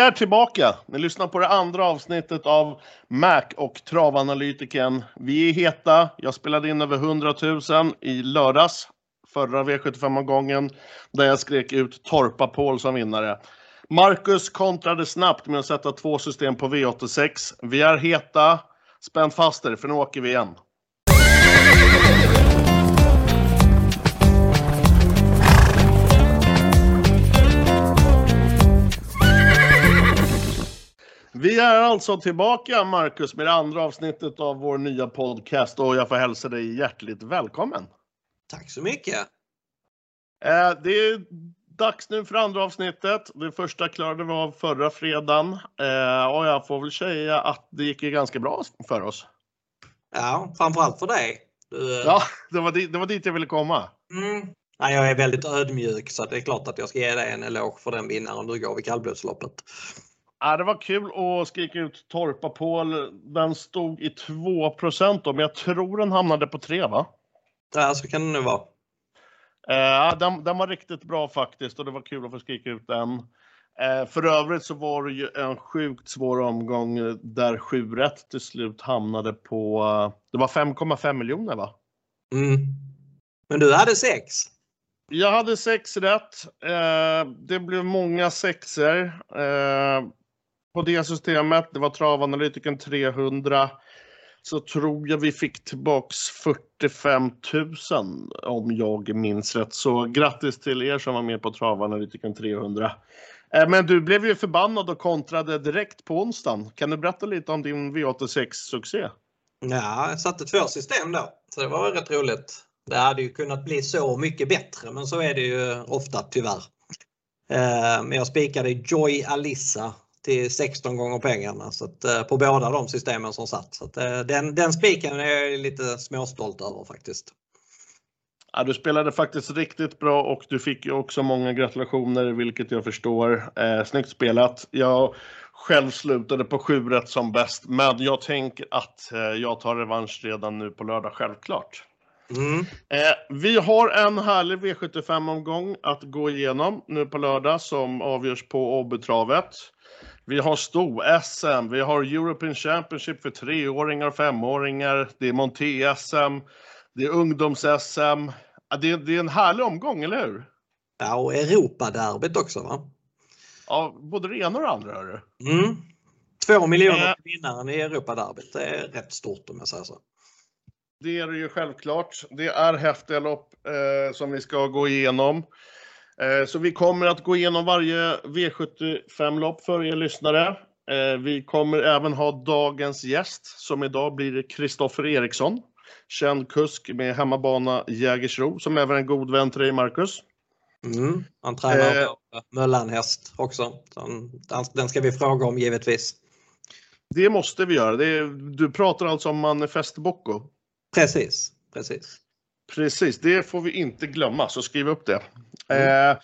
är tillbaka. Ni lyssnar på det andra avsnittet av Mac och travanalytiken. Vi är heta. Jag spelade in över 100 000 i lördags, förra V75-omgången, där jag skrek ut Torpa Paul som vinnare. Marcus kontrade snabbt med att sätta två system på V86. Vi är heta. Spänn fast er, för nu åker vi igen. Vi är alltså tillbaka, Marcus, med det andra avsnittet av vår nya podcast och jag får hälsa dig hjärtligt välkommen. Tack så mycket. Eh, det är dags nu för andra avsnittet. Det första klarade vi av förra fredagen eh, och jag får väl säga att det gick ju ganska bra för oss. Ja, framförallt för dig. Du... Ja, det var, dit, det var dit jag ville komma. Mm. Ja, jag är väldigt ödmjuk så det är klart att jag ska ge dig en eloge för den vinnaren du gav i kallblodsloppet. Ja, det var kul att skrika ut Torpa Paul. Den stod i 2 då, men jag tror den hamnade på 3 va? Ja, så kan det nu vara. Eh, den, den, var riktigt bra faktiskt och det var kul att få skrika ut den. Eh, för övrigt så var det ju en sjukt svår omgång där 7 rätt till slut hamnade på, det var 5,5 miljoner va? Mm. Men du hade 6? Jag hade 6 rätt. Eh, det blev många sexer. Eh, på det systemet, det var travanalytiken 300, så tror jag vi fick tillbaks 45 000 om jag minns rätt. Så grattis till er som var med på travanalytiken 300. Eh, men du blev ju förbannad och kontrade direkt på onsdagen. Kan du berätta lite om din V86-succé? Ja, jag satte två system då, så det var rätt roligt. Det hade ju kunnat bli så mycket bättre, men så är det ju ofta tyvärr. Eh, men jag spikade Joy Alissa till 16 gånger pengarna så att, eh, på båda de systemen som satt. Så att, eh, den, den spiken är jag lite småstolt över faktiskt. Ja, du spelade faktiskt riktigt bra och du fick ju också många gratulationer, vilket jag förstår. Eh, snyggt spelat. Jag själv slutade på 7 rätt som bäst, men jag tänker att eh, jag tar revansch redan nu på lördag, självklart. Mm. Eh, vi har en härlig V75-omgång att gå igenom nu på lördag som avgörs på Åbytravet. Vi har sto-SM, vi har European Championship för treåringar och femåringar, det är Monté-SM, det är ungdoms-SM. Det, det, är en härlig omgång, eller hur? Ja, och Europaderbyt också va? Ja, både det ena och det andra. Hörru. Mm. Två miljoner äh, vinnaren i Europaderbyt, det är rätt stort om jag säger så. Det är det ju självklart. Det är häftiga lopp eh, som vi ska gå igenom. Eh, så vi kommer att gå igenom varje V75-lopp för er lyssnare. Eh, vi kommer även ha dagens gäst som idag blir Kristoffer Eriksson. Känd kusk med hemmabana Jägersro som även är en god vän till dig Marcus. Mm, han tränar eh, Möllanhäst också. Den ska vi fråga om givetvis. Det måste vi göra. Är, du pratar alltså om Manifest Bocco? Precis, precis. Precis, det får vi inte glömma, så skriv upp det. Mm. Eh,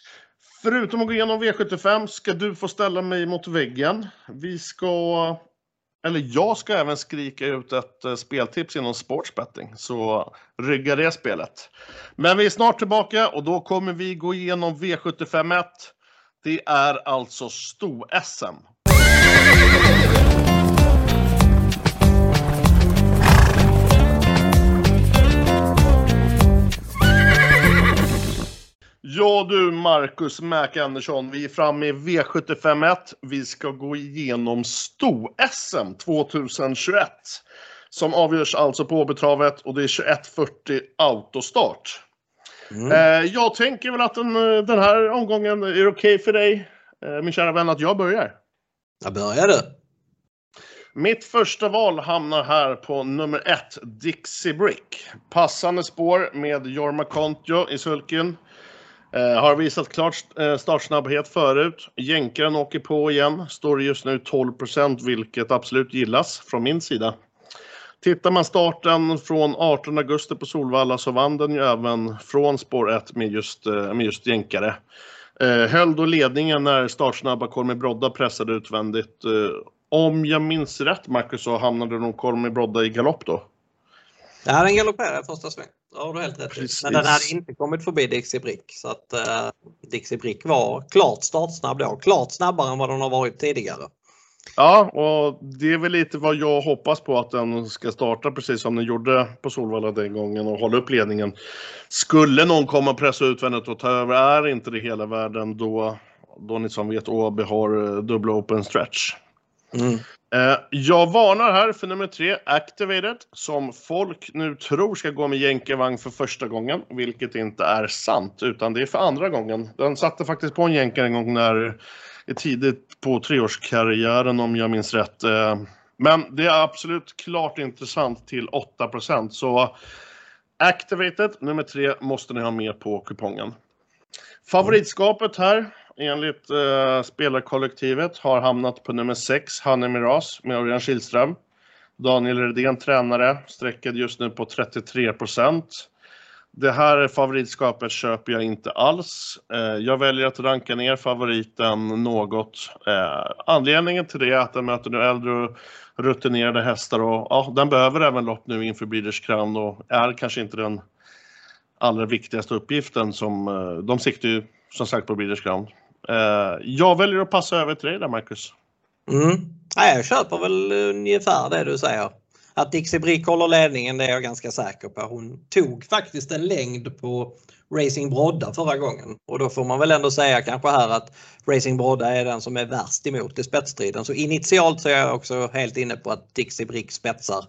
förutom att gå igenom V75 ska du få ställa mig mot väggen. Vi ska, eller jag ska även skrika ut ett eh, speltips inom sportsbetting, så rygga det spelet. Men vi är snart tillbaka och då kommer vi gå igenom V75 1. Det är alltså sto-SM. Ja du Marcus Mac Andersson, vi är framme i V751. Vi ska gå igenom Sto-SM 2021. Som avgörs alltså på Åbytravet och det är 21.40 autostart. Mm. Eh, jag tänker väl att den, den här omgången är okej okay för dig, eh, min kära vän, att jag börjar. Jag börjar du. Mitt första val hamnar här på nummer ett, Dixie Brick. Passande spår med Jorma Kontio i sulken. Eh, har visat klart eh, startsnabbhet förut. Jänkaren åker på igen. Står just nu 12% vilket absolut gillas från min sida. Tittar man starten från 18 augusti på Solvalla så vann den ju även från spår 1 med just, eh, med just jänkare. Höll då ledningen när startsnabba Kolmi Brodda pressade utvändigt. Om jag minns rätt Marcus så hamnade nog Kolmi Brodda i galopp då. Ja, den galopperade första sväng det har du helt rätt i. Men den hade inte kommit förbi Dixie Brick. Så att uh, Dixie Brick var klart startsnabb då. Klart snabbare än vad den har varit tidigare. Ja, och det är väl lite vad jag hoppas på att den ska starta precis som den gjorde på Solvalla den gången och hålla upp ledningen. Skulle någon komma och pressa utvändigt och ta över är inte det hela världen då, då ni som vet Åby har eh, dubbla open stretch. Mm. Eh, jag varnar här för nummer tre, Activated, som folk nu tror ska gå med jänkarvagn för första gången, vilket inte är sant, utan det är för andra gången. Den satte faktiskt på en jänkare en gång när tidigt på treårskarriären om jag minns rätt. Eh, men det är absolut klart intressant till 8% så Activated nummer tre måste ni ha med på kupongen. Favoritskapet här enligt eh, spelarkollektivet har hamnat på nummer 6, Hanne Miras med Örjan Kihlström. Daniel Redén tränare, sträckad just nu på 33% det här favoritskapet köper jag inte alls. Eh, jag väljer att ranka ner favoriten något. Eh, anledningen till det är att den möter nu äldre och rutinerade hästar och ja, den behöver även lopp nu inför Breeders Crown och är kanske inte den allra viktigaste uppgiften som eh, de siktar ju som sagt på Breeders Crown. Eh, jag väljer att passa över till dig där Marcus. Mm. Ja, jag köper väl eh, ungefär det du säger. Att Dixie Brick håller ledningen det är jag ganska säker på. Hon tog faktiskt en längd på Racing Brodda förra gången och då får man väl ändå säga kanske här att Racing Brodda är den som är värst emot i spetsstriden. Så initialt så är jag också helt inne på att Dixie Brick spetsar.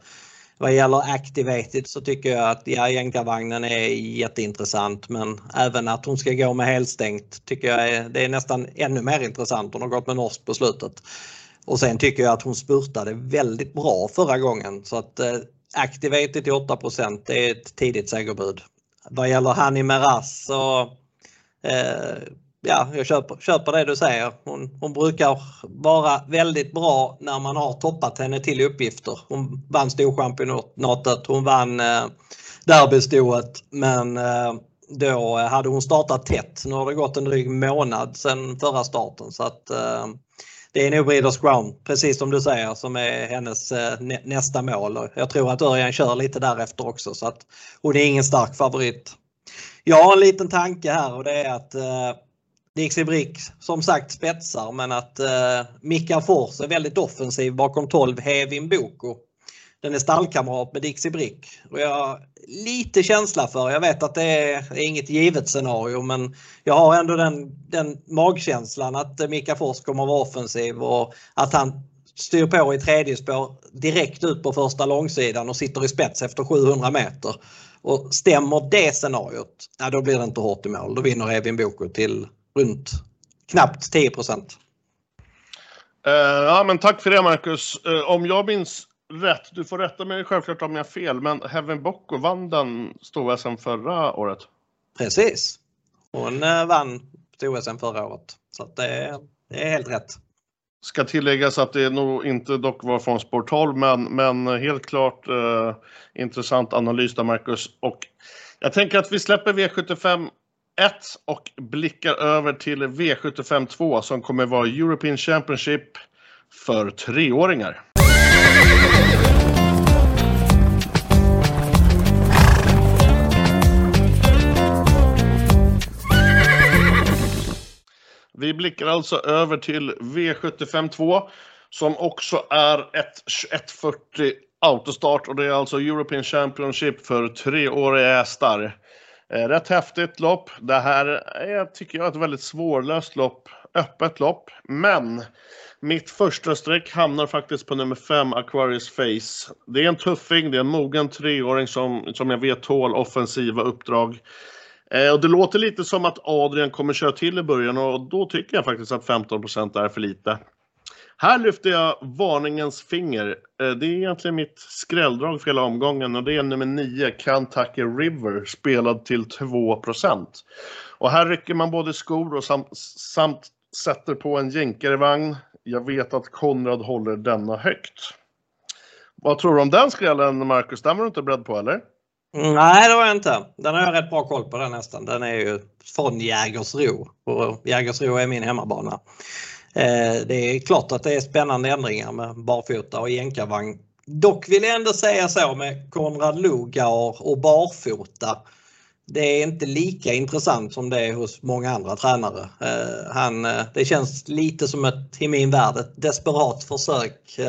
Vad gäller Activated så tycker jag att ja, jänkarvagnen är jätteintressant men även att hon ska gå med helstängt tycker jag är, det är nästan ännu mer intressant. Hon har gått med norskt på slutet. Och sen tycker jag att hon spurtade väldigt bra förra gången så att eh, Activated till 8 det är ett tidigt segerbud. Vad gäller Hani Meras så eh, ja, jag köper, köper det du säger. Hon, hon, brukar vara väldigt bra när man har toppat henne till uppgifter. Hon vann Storchampionatet, hon vann eh, derbystoet men eh, då hade hon startat tätt. Nu har det gått en dryg månad sedan förra starten så att eh, det är nog Breeders Crown, precis som du säger, som är hennes eh, nästa mål. Jag tror att Örjan kör lite därefter också så att hon är ingen stark favorit. Jag har en liten tanke här och det är att eh, Dixie Brick som sagt spetsar men att eh, Mika Fors är väldigt offensiv bakom 12 Hevin Boko den är stallkamrat med Dixie Brick. Och jag har lite känsla för, jag vet att det är inget givet scenario men jag har ändå den, den magkänslan att eh, Mika Fors kommer att vara offensiv och att han styr på i tredje spår direkt ut på första långsidan och sitter i spets efter 700 meter. Och stämmer det scenariot, ja, då blir det inte hårt i mål. Då vinner Evin Boko till runt knappt 10 uh, eh, Ja men tack för det Marcus. Uh, om jag minns rätt. Du får rätta mig självklart om jag har fel, men Heaven Bocco vann den stor-SM förra året? Precis. Hon eh, vann stor-SM förra året. Så det är, det är helt rätt. Ska tilläggas att det nog inte dock var från Sport 12, men, men helt klart eh, intressant analys där, Marcus. Och jag tänker att vi släpper V75 1 och blickar över till V75 2 som kommer vara European Championship för treåringar. Vi blickar alltså över till V75 2 som också är ett 2140 autostart och det är alltså European Championship för treåriga hästar. Eh, rätt häftigt lopp. Det här är, tycker jag, ett väldigt svårlöst lopp. Öppet lopp. Men mitt första streck hamnar faktiskt på nummer 5, Aquarius Face. Det är en tuffing, det är en mogen treåring som, som jag vet tål offensiva uppdrag. Eh, och det låter lite som att Adrian kommer köra till i början och då tycker jag faktiskt att 15% är för lite. Här lyfter jag varningens finger. Eh, det är egentligen mitt skrälldrag för hela omgången och det är nummer 9, Kentucky River, spelad till 2% Och här rycker man både skor och samt, samt sätter på en jänkarvagn. Jag vet att Konrad håller denna högt. Vad tror du om den skrällen, Marcus? Den var du inte beredd på, eller? Mm, nej, det var jag inte. Den har jag rätt bra koll på den nästan. Den är ju från Jägersro och Jägersro är min hemmabana. Eh, det är klart att det är spännande ändringar med barfota och jänkarvagn dock vill jag ändå säga så med Konrad Lugar och barfota. Det är inte lika intressant som det är hos många andra tränare. Eh, han, eh, det känns lite som ett, i min värld, ett desperat försök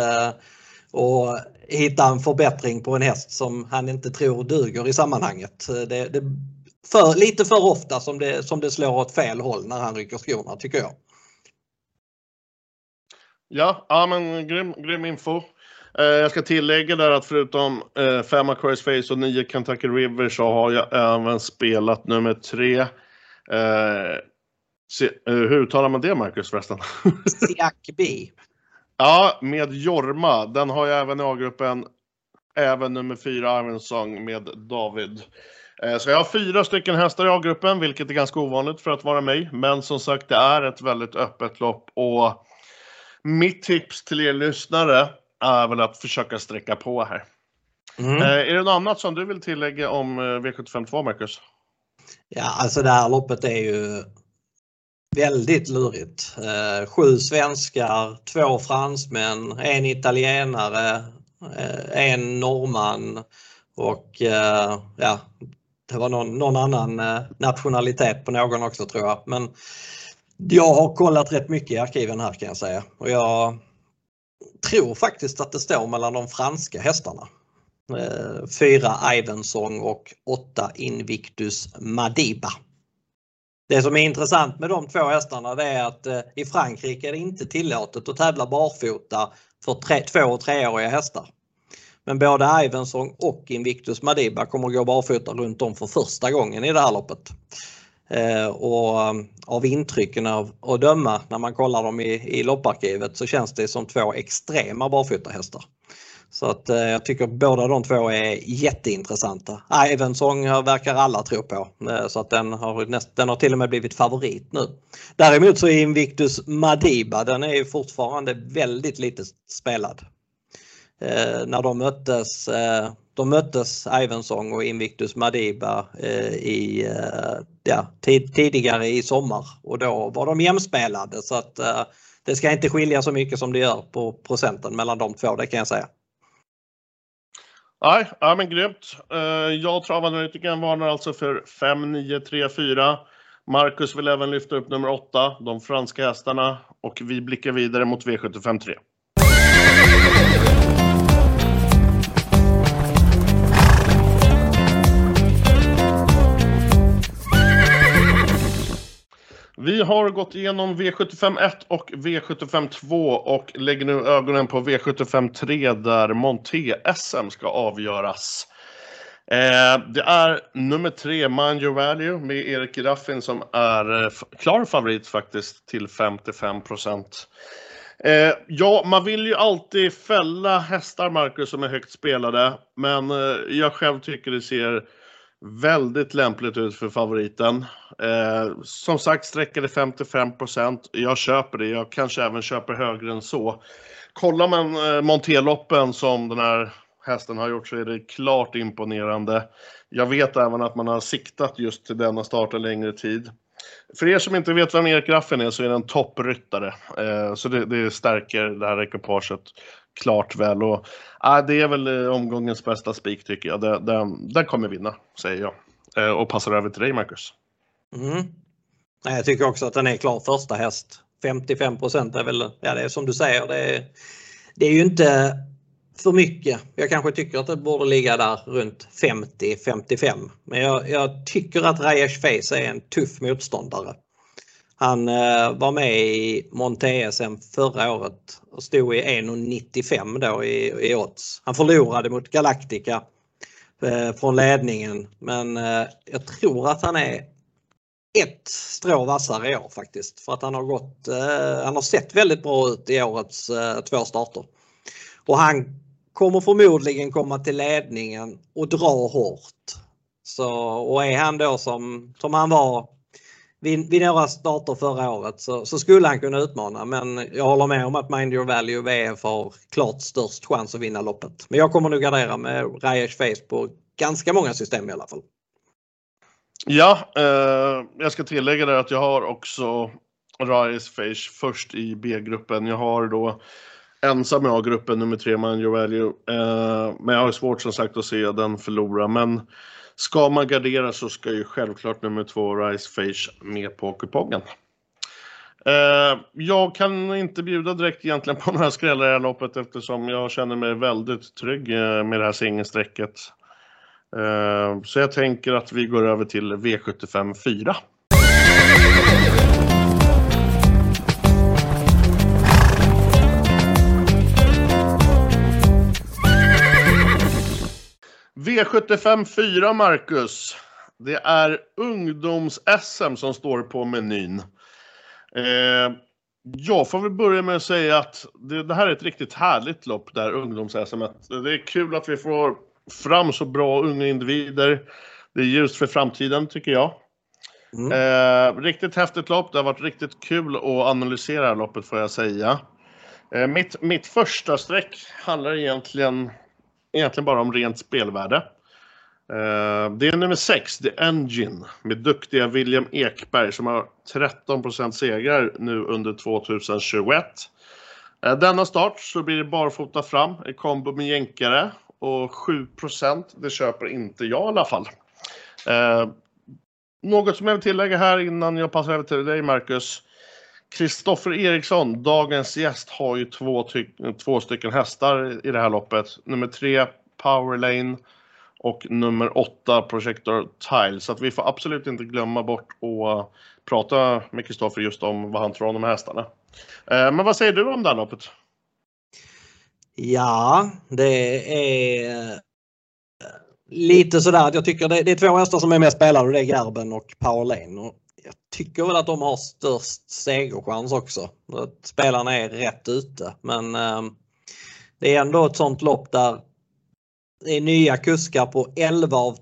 och att hitta en förbättring på en häst som han inte tror duger i sammanhanget. Det, det för, lite för ofta som det, som det slår åt fel håll när han rycker skorna tycker jag. Ja, ja men grym, grym info. Eh, jag ska tillägga där att förutom eh, fem Aquarius Face och nio Kentucky River så har jag även spelat nummer tre. Eh, se, eh, hur talar man det Marcus förresten? Siak B. ja, med Jorma. Den har jag även i A-gruppen. Även nummer fyra Ironsong med David. Eh, så jag har fyra stycken hästar i A-gruppen, vilket är ganska ovanligt för att vara mig. Men som sagt, det är ett väldigt öppet lopp och mitt tips till er lyssnare är väl att försöka sträcka på här. Mm. Eh, är det något annat som du vill tillägga om eh, V752, Marcus? Ja, alltså det här loppet är ju väldigt lurigt. sju svenskar, två fransmän, en italienare, en norrman och ja, det var någon, någon annan eh, nationalitet på någon också tror jag. Men jag har kollat rätt mycket i arkiven här kan jag säga. Och jag tror faktiskt att det står mellan de franska hästarna. Eh, fyra Ivensong och åtta Invictus Madiba. Det som är intressant med de två hästarna det är att eh, i Frankrike är det inte tillåtet att tävla barfota för tre, två och treåriga hästar. Men både Ivansson och Invictus Madiba kommer att gå barfota runt om för första gången i det här loppet. Eh, och eh, av intrycken av att döma när man kollar dem i, i lopparkivet så känns det som två extrema barfotahästar. Så att eh, jag tycker båda de två är jätteintressanta. Ivensong verkar alla tro på eh, så att den har, näst, den har till och med blivit favorit nu. Däremot så är Invictus Madiba den är fortfarande väldigt lite spelad eh, när de möttes, eh, de möttes Ivensson och Invictus Madiba eh, i, eh, ja, tid, tidigare i sommar och då var de jämspelade så att eh, det ska inte skilja så mycket som det gör på procenten mellan de två, det kan jag säga. Nej, ja, men grymt. Eh, jag jag travanalytikern varnar alltså för 5, 9, 3, 4. Marcus vill även lyfta upp nummer 8, de franska hästarna och vi blickar vidare mot V75 3. Vi har gått igenom V75 1 och V75 2 och lägger nu ögonen på V75 3 där Monté-SM ska avgöras. Eh, det är nummer 3, Mind Your Value, med Erik Raffin som är eh, klar favorit faktiskt till 55 procent. Eh, ja, man vill ju alltid fälla hästar, Marcus, som är högt spelade, men eh, jag själv tycker det ser väldigt lämpligt ut för favoriten. Eh, som sagt sträcker 55% Jag köper det. Jag kanske även köper högre än så. Kollar man eh, Monteloppen som den här hästen har gjort så är det klart imponerande. Jag vet även att man har siktat just till denna start en längre tid. För er som inte vet vem Erik Graffen är så är han en toppryttare. Eh, så det, det stärker det här ekipaget klart väl. Och, äh, det är väl eh, omgångens bästa spik tycker jag. Den, den, den kommer vinna, säger jag. Eh, och passar över till dig Marcus. Mm. Jag tycker också att den är klar första häst. 55% är väl, ja det är som du säger, det är, det är ju inte för mycket. Jag kanske tycker att det borde ligga där runt 50-55. Men jag, jag, tycker att Rajesh Face är en tuff motståndare. Han eh, var med i Monte-SM förra året och stod i 1,95 då i, i odds. Han förlorade mot Galactica eh, från ledningen men eh, jag tror att han är ett strå vassare i år faktiskt. För att han har gått, eh, han har sett väldigt bra ut i årets eh, två starter. Och han kommer förmodligen komma till ledningen och dra hårt. Så, och är han då som, som han var vid, vid några starter förra året så, så, skulle han kunna utmana men jag håller med om att Mind Your Value VF har klart störst chans att vinna loppet. Men jag kommer nog gardera med Rajesh Face på ganska många system i alla fall. Ja, eh, jag ska tillägga där att jag har också Rajesh Face först i B-gruppen. Jag har då ensam i A-gruppen, nummer tre Mind your value. Eh, men jag har svårt som sagt att se den förlora. Men ska man gardera så ska ju självklart nummer två Rice Face med på kupongen. Eh, jag kan inte bjuda direkt egentligen på några skrällar i det här loppet eftersom jag känner mig väldigt trygg eh, med det här singelsträcket. Eh, så jag tänker att vi går över till V75 4. V75 4, Marcus. Det är ungdoms-SM som står på menyn. Eh, jag får väl börja med att säga att det, det här är ett riktigt härligt lopp, där ungdoms-SM. Det är kul att vi får fram så bra unga individer. Det är ljust för framtiden, tycker jag. Mm. Eh, riktigt häftigt lopp. Det har varit riktigt kul att analysera loppet, får jag säga. Eh, mitt, mitt första streck handlar egentligen egentligen bara om rent spelvärde. Eh, det är nummer 6, The Engine, med duktiga William Ekberg som har 13% segrar nu under 2021. Eh, denna start så blir det barfota fram i kombo med jänkare och 7% det köper inte jag i alla fall. Eh, något som jag vill tillägga här innan jag passar över till dig Marcus. Kristoffer Eriksson, dagens gäst, har ju två, två stycken hästar i det här loppet. Nummer tre Powerlane och nummer åtta Projector Tile. Så att vi får absolut inte glömma bort att prata med Kristoffer just om vad han tror om de här hästarna. Eh, men vad säger du om det här loppet? Ja, det är eh, lite sådär att jag tycker det, är två hästar som är mest spelade och det är Gerben och Powerlane jag tycker väl att de har störst segerchans också. Att spelarna är rätt ute. Men eh, det är ändå ett sånt lopp där det är nya kuskar på 11 av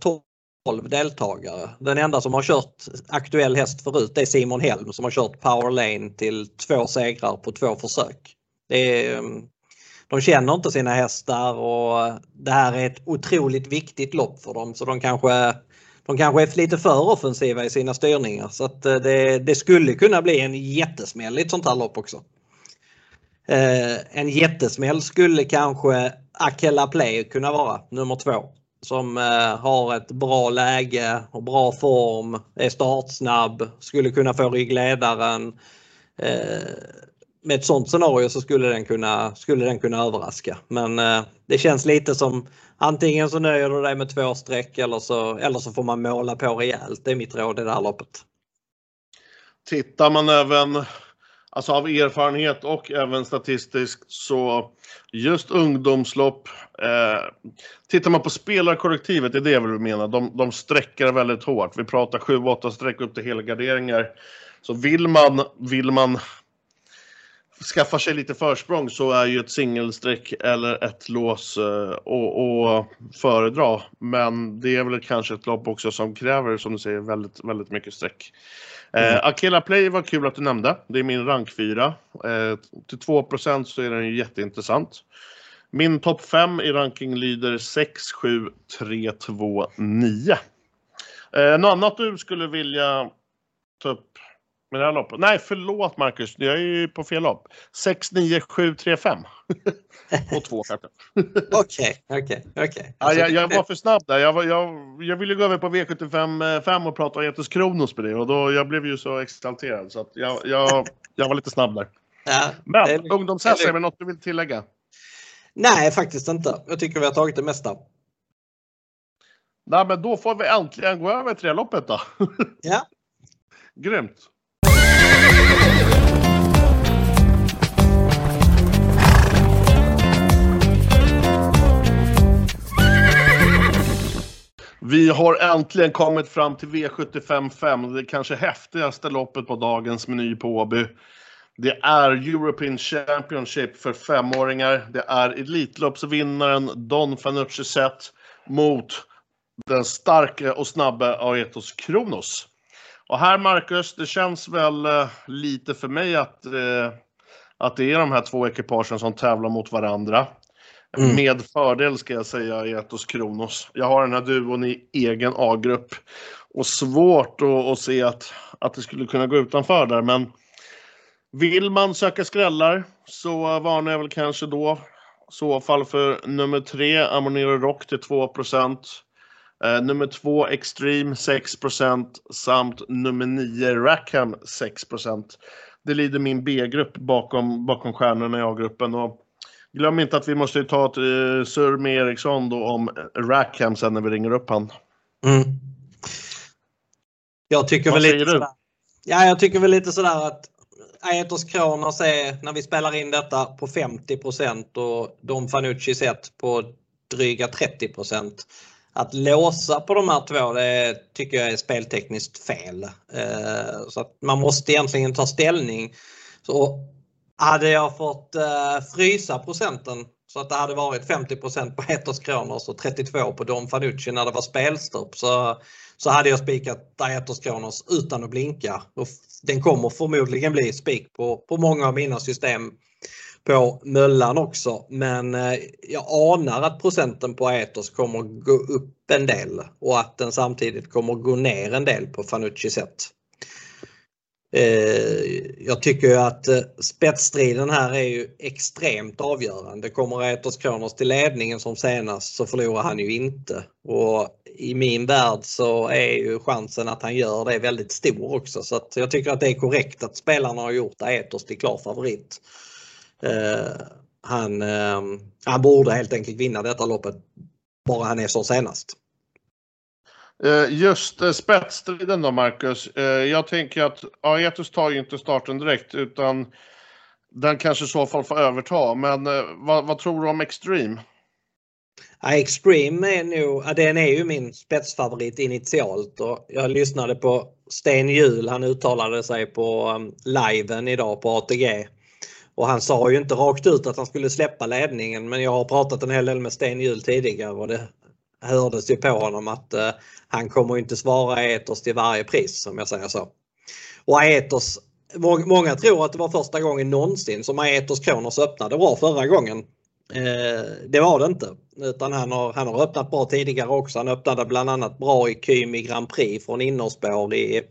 12 deltagare. Den enda som har kört aktuell häst förut är Simon Helm som har kört Power Lane till två segrar på två försök. Det är, ehm, de känner inte sina hästar och det här är ett otroligt viktigt lopp för dem så de kanske de kanske är lite för offensiva i sina styrningar så att eh, det, det skulle kunna bli en jättesmäll i ett sånt här lopp också. Eh, en jättesmäll skulle kanske Akella Play kunna vara, nummer två. Som eh, har ett bra läge och bra form, är startsnabb, skulle kunna få ryggledaren. Eh, med ett sånt scenario så skulle den kunna, skulle den kunna överraska. Men eh, det känns lite som antingen så nöjer du dig med två streck eller så, eller så får man måla på rejält. Det är mitt råd i det här loppet. Tittar man även alltså av erfarenhet och även statistiskt så just ungdomslopp. Eh, tittar man på spelarkollektivet, det är det jag vill mena. De, de sträcker väldigt hårt. Vi pratar 7-8 streck upp till helgarderingar. Så vill man, vill man skaffar sig lite försprång så är ju ett singelsträck eller ett lås och, eh, föredra. Men det är väl kanske ett lopp också som kräver, som du säger, väldigt, väldigt mycket streck. Eh, mm. Akela Play var kul att du nämnde. Det är min rank 4. Eh, till 2% så är den ju jätteintressant. Min topp 5 i ranking lyder 6, 7, 3, 2, 9. Eh, något annat du skulle vilja ta upp med det här loppet. Nej, förlåt Marcus, jag är ju på fel lopp. 6, 9, 7, 3, 5. Och två kanske. Okej, okej, okej. Ja, jag, jag, var för snabb där. Jag, var, jag, jag ville gå över på V75 5 och prata Etos Kronos med det och då, jag blev ju så exalterad så att jag, jag, jag var lite snabb där. Ja, Men ungdomshästar, är det något du vill tillägga? Nej, faktiskt inte. Jag tycker vi har tagit det mesta. Nej, men då får vi äntligen gå över till det loppet då. Ja. Grymt. Vi har äntligen kommit fram till V75 det kanske häftigaste loppet på dagens meny på Åby. Det är European Championship för femåringar. Det är Elitloppsvinnaren Don Fanucci Zet mot den starka och snabba Aetos Kronos. Och här Marcus, det känns väl eh, lite för mig att, eh, att det är de här två ekipagen som tävlar mot varandra. Mm. Med fördel ska jag säga i Etos Kronos. Jag har den här duon i egen A-grupp. Och svårt att, att, se att, att det skulle kunna gå utanför där men Vill man söka skrällar så varnar jag väl kanske då i så fall för nummer 3, Amonero Rock till 2 eh, Nummer 2, Extreme 6% samt nummer 9, Rackham 6% Det lider min B-grupp bakom, bakom stjärnorna i A-gruppen. Och glöm inte att vi måste ta ett uh, surr med Eriksson då om Rackham sen när vi ringer upp han. Mm. Jag tycker Vad väl lite sådär, Ja, jag tycker väl lite sådär att Aetos Kronos är när vi spelar in detta på 50% och Don Fanucci sett på dryga 30% Att låsa på de här två det tycker jag är speltekniskt fel. Eh, så att man måste egentligen ta ställning. Så hade jag fått eh, frysa procenten så att det hade varit 50% på Aetos Kronos och 32 på dom Fanucci när det var spelstopp så, så hade jag spikat Aetos Kronos utan att blinka. Och den kommer förmodligen bli spik på, på många av mina system på Möllan också. Men eh, jag anar att procenten på Aetos kommer gå upp en del och att den samtidigt kommer gå ner en del på Fanucci sätt. Eh, jag tycker att eh, spetsstriden här är ju extremt avgörande. Kommer Aetos Kronos till ledningen som senast så förlorar han ju inte. Och i min värld så är ju chansen att han gör det väldigt stor också. Så att jag tycker att det är korrekt att spelarna har gjort Aetos till klar favorit. Eh, han, han borde helt enkelt vinna detta loppet bara han är som senast. Eh, just eh, spetsstriden då Marcus. Eh, jag tänker att Aetus tar ju inte starten direkt utan den kanske i så fall får överta. Men vad, vad tror du om Extreme? Ja, Extreme är nog, ja, den är ju min spetsfavorit initialt och jag lyssnade på Sten Hjul, han uttalade sig på um, liven idag på ATG. Och han sa ju inte rakt ut att han skulle släppa ledningen men jag har pratat en hel del med Sten Hjul tidigare och det hördes ju på honom att eh, han kommer inte svara Etos till varje pris om jag säger så. Och Aetos, många tror att det var första gången någonsin som Aetos Kronos öppnade bra förra gången. Eh, det var det inte. Utan han har, han har öppnat bra tidigare också. Han öppnade bland annat bra i Kymi Grand Prix från innerspår i,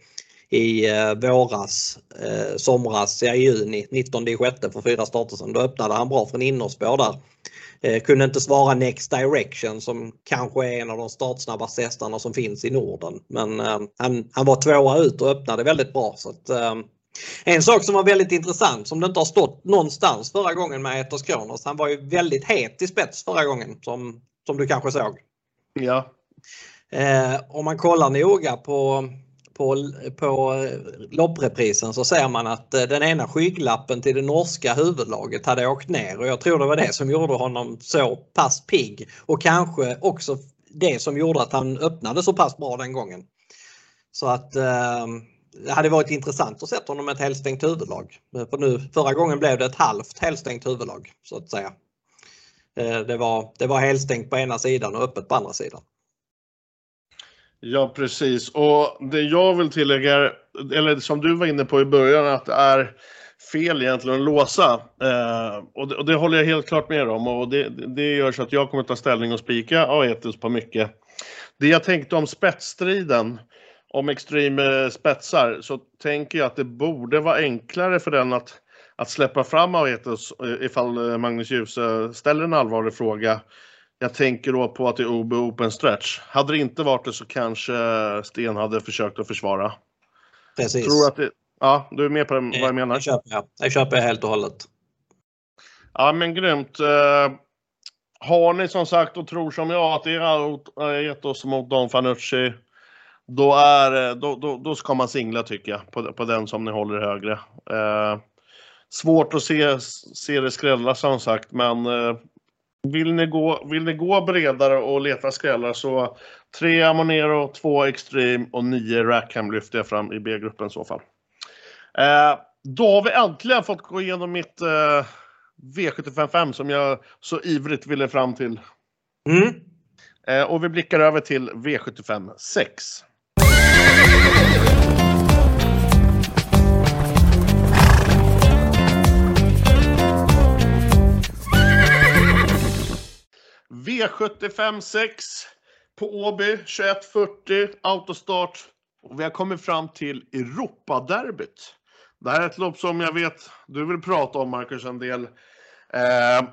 i eh, våras, eh, somras, ja, i juni, 19 sjätte för fyra starter sedan. Då öppnade han bra från innerspår där. Eh, kunde inte svara Next Direction som kanske är en av de startsnabbaste hästarna som finns i Norden. Men eh, han, han var tvåa ut och öppnade väldigt bra. Så att, eh, en sak som var väldigt intressant som det inte har stått någonstans förra gången med Etos Kronos. Han var ju väldigt het i spets förra gången som, som du kanske såg. Ja. Eh, om man kollar noga på på, på eh, loppreprisen så ser man att eh, den ena skygglappen till det norska huvudlaget hade åkt ner och jag tror det var det som gjorde honom så pass pigg och kanske också det som gjorde att han öppnade så pass bra den gången. Så att eh, det hade varit intressant att se honom med ett helstängt huvudlag. Eh, för nu, förra gången blev det ett halvt helstängt huvudlag så att säga. Eh, det var, det var helstängt på ena sidan och öppet på andra sidan. Ja, precis. Och det jag vill tillägga, eller som du var inne på i början, att det är fel egentligen att låsa. Eh, och, det, och, det, håller jag helt klart med om. Och det, det gör så att jag kommer ta ställning och spika Aetus på mycket. Det jag tänkte om spetsstriden, om Extreme eh, spetsar, så tänker jag att det borde vara enklare för den att, att släppa fram Aetus eh, ifall eh, Magnus Djuse ställer en allvarlig fråga. Jag tänker då på att det är OB Open Stretch. Hade det inte varit det så kanske Sten hade försökt att försvara. Precis. Tror att det, ja, du är med på vad jag menar? Det köper jag. Det köper jag helt och hållet. Ja, men grymt. Uh, har ni som sagt och tror som jag att det är gett oss mot Don Fanucci, då, är, då, då, då ska man singla tycker jag, på, på den som ni håller högre. Uh, svårt att se, se det skrälla som sagt, men uh, vill ni, gå, vill ni gå bredare och leta skrällar så 3 Amonero, 2 Extreme och 9 Rackham lyfter jag fram i B-gruppen i så fall. Eh, då har vi äntligen fått gå igenom mitt eh, V755 som jag så ivrigt ville fram till. Mm. Eh, och vi blickar över till V75 V75 6 på Åby 2140 autostart. Och vi har kommit fram till Europaderbyt. Det här är ett lopp som jag vet du vill prata om Marcus en del. Eh,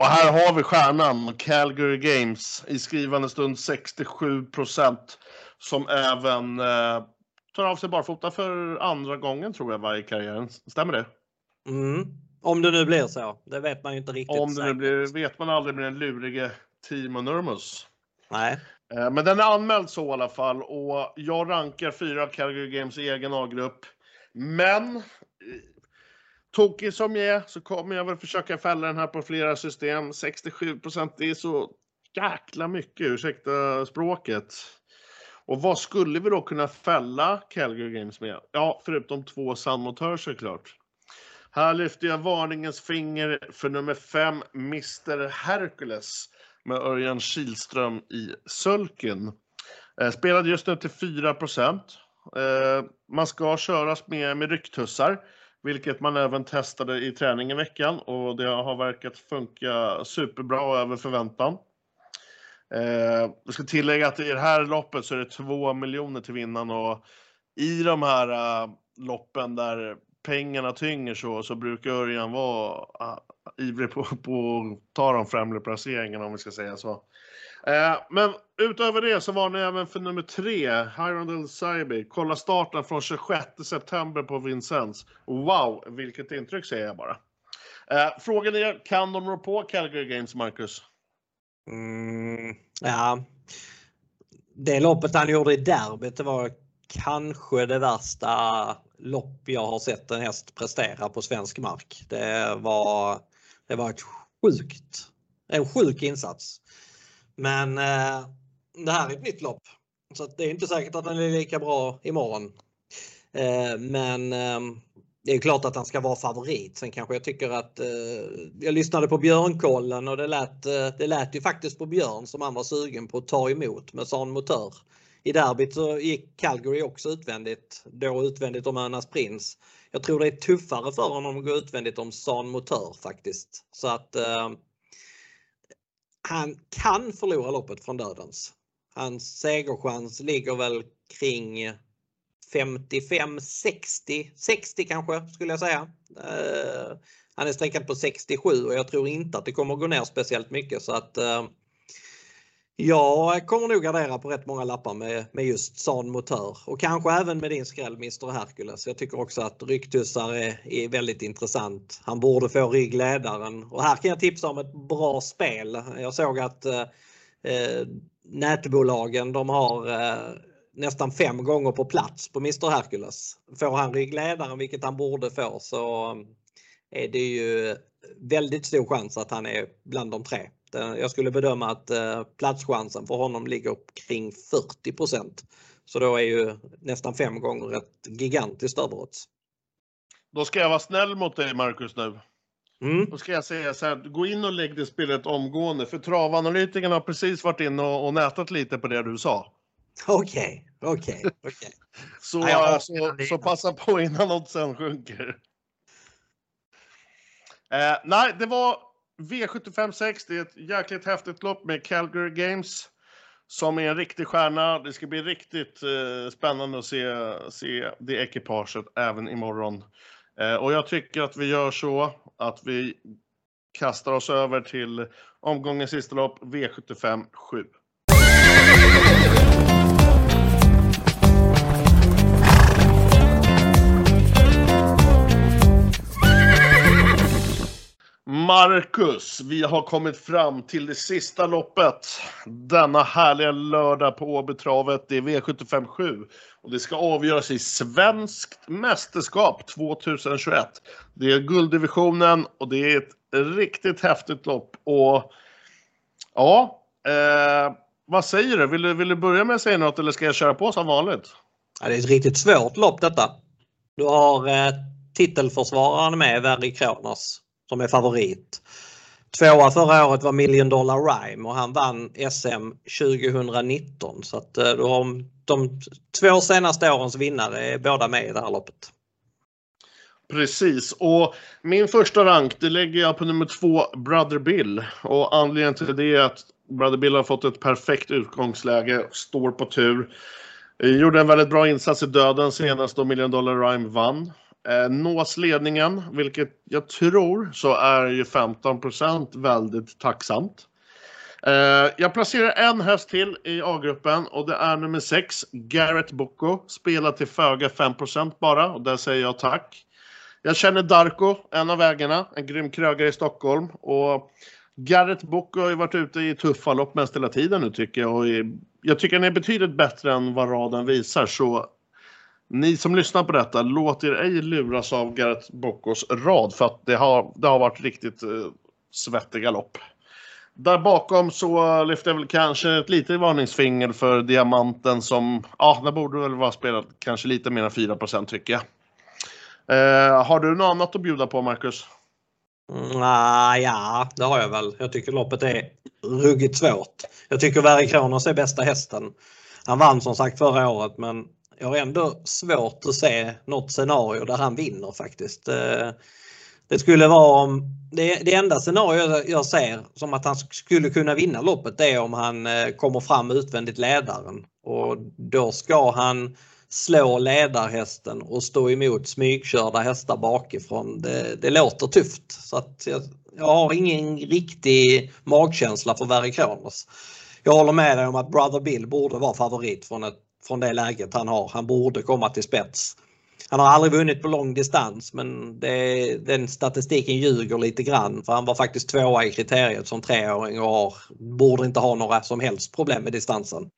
och här har vi stjärnan Calgary Games i skrivande stund 67 procent som även eh, tar av sig barfota för andra gången tror jag var i karriären. Stämmer det? Mm. Om det nu blir så. Det vet man ju inte riktigt. Om det nu blir, vet man aldrig med den lurige Timo Nurmos. Nej. Eh, men den är anmäld så i alla fall och jag rankar fyra Calgary Games egen A-grupp. Men eh, tokig som jag är så kommer jag väl försöka fälla den här på flera system. 67 det är så jäkla mycket, ursäkta språket. Och vad skulle vi då kunna fälla Calgary Games med? Ja, förutom två Sun såklart. Här lyfter jag varningens finger för nummer 5, Mr Hercules med Örjan Kihlström i Sölken. Eh, spelad just nu till 4 eh, Man ska köras med, med rycktussar, vilket man även testade i träning i veckan och det har verkat funka superbra över förväntan. Eh, jag ska tillägga att i det här loppet så är det 2 miljoner till vinnaren och i de här eh, loppen där pengarna tynger så, så brukar Örjan vara uh, ivrig på, på att ta de främre placeringarna om vi ska säga så. Uh, men utöver det så var ni även för nummer tre, Hirondale Saibi. Kolla starten från 26 september på Vincennes. Wow, vilket intryck säger jag bara. Eh, uh, frågan är, kan de rå på Calgary Games, Marcus? Mm, ja. Det loppet han gjorde i derbyt, det var kanske det värsta lopp jag har sett en häst prestera på svensk mark. Det var, det var ett sjukt, en sjuk insats. Men eh, det här är ett nytt lopp. Så det är inte säkert att den är lika bra imorgon. Eh, men eh, det är klart att han ska vara favorit. Sen kanske jag tycker att eh, jag lyssnade på Björnkollen och det lät, eh, det lät ju faktiskt på Björn som han var sugen på att ta emot med sån Motör. I derbyt så gick Calgary också utvändigt, då utvändigt om Önas Prins. Jag tror det är tuffare för honom att gå utvändigt om San Motör faktiskt. Så att eh, han kan förlora loppet från dödens. Hans segerchans ligger väl kring 55, 60, 60 kanske skulle jag säga. Eh, han är sträckad på 67 och jag tror inte att det kommer gå ner speciellt mycket så att eh, jag kommer nog gardera på rätt många lappar med, med just San Motör och kanske även med din skräll Mr Hercules. Jag tycker också att Ryktussar är, är väldigt intressant. Han borde få ryggledaren och här kan jag tipsa om ett bra spel. Jag såg att eh, eh nätbolagen de har eh, nästan fem gånger på plats på Mr Hercules. Får han ryggledaren, vilket han borde få, så är det ju väldigt stor chans att han är bland de tre. Jag skulle bedöma att eh, platschansen för honom ligger kring 40% Så då är ju nästan fem gånger ett gigantiskt överodds. Då ska jag vara snäll mot dig Marcus nu. Mm. Då ska jag säga så här, gå in och lägg det spelet omgående för travanalytikerna har precis varit inne och, och nätat lite på det du sa. Okej, okej, okej. Så, ja, så, så passa på innan oddsen sjunker. Eh, nej, det var V75 6. Det är ett jäkligt häftigt lopp med Calgary Games som är en riktig stjärna. Det ska bli riktigt eh, spännande att se, se det ekipaget även imorgon. Eh, och jag tycker att vi gör så att vi kastar oss över till omgångens sista lopp, V75 7. Marcus, vi har kommit fram till det sista loppet denna härliga lördag på Åbytravet. Det är V75 7 och det ska avgöras i svenskt mästerskap 2021. Det är gulddivisionen och det är ett riktigt häftigt lopp. Och ja, eh, vad säger du? Vill, du? vill du börja med att säga något eller ska jag köra på som vanligt? Ja, det är ett riktigt svårt lopp detta. Du har eh, titelförsvararen med, Verry Kronos som är favorit. Tvåa förra året var Million Dollar Rhyme och han vann SM 2019 så att eh, de, de två senaste årens vinnare är båda med i det här loppet. Precis och min första rank det lägger jag på nummer två Brother Bill och anledningen till det är att Brother Bill har fått ett perfekt utgångsläge, står på tur. Eh, gjorde en väldigt bra insats i döden senast då Million Dollar Rhyme vann. Eh, nås ledningen, vilket jag tror, så är ju 15% väldigt tacksamt. Eh, jag placerar en häst till i A-gruppen och det är nummer 6, Garrett Bocco. Spelar till föga 5% bara och där säger jag tack. Jag känner Darko, en av ägarna, en grym krögare i Stockholm. Och Garrett Bocco har ju varit ute i tuffa lopp mest hela tiden nu tycker jag. Och jag tycker han är betydligt bättre än vad raden visar. Så ni som lyssnar på detta, låt er ej luras av Gareth Boccos rad för att det har, det har varit riktigt eh, svettiga lopp. Där bakom så lyfter jag väl kanske ett litet varningsfinger för Diamanten som, ja, där borde väl vara spelat kanske lite mer än 4 tycker jag. Eh, har du något annat att bjuda på Marcus? Mm, ah, ja, det har jag väl. Jag tycker loppet är ruggigt svårt. Jag tycker Verikronos är bästa hästen. Han vann som sagt förra året men jag har ändå svårt att se något scenario där han vinner faktiskt. Eh, det skulle vara om det, det enda scenario jag ser som att han skulle kunna vinna loppet det är om han eh, kommer fram utvändigt ledaren och då ska han slå ledarhästen och stå emot smygkörda hästar bakifrån. Det, det låter tufft så att jag, jag har ingen riktig magkänsla för Verre Kronos. Jag håller med dig om att Brother Bill borde vara favorit från, ett, från det läget han har. Han borde komma till spets. Han har aldrig vunnit på lång distans men det, den statistiken ljuger lite grann för han var faktiskt tvåa i kriteriet som treåring och har, borde inte ha några som helst problem med distansen.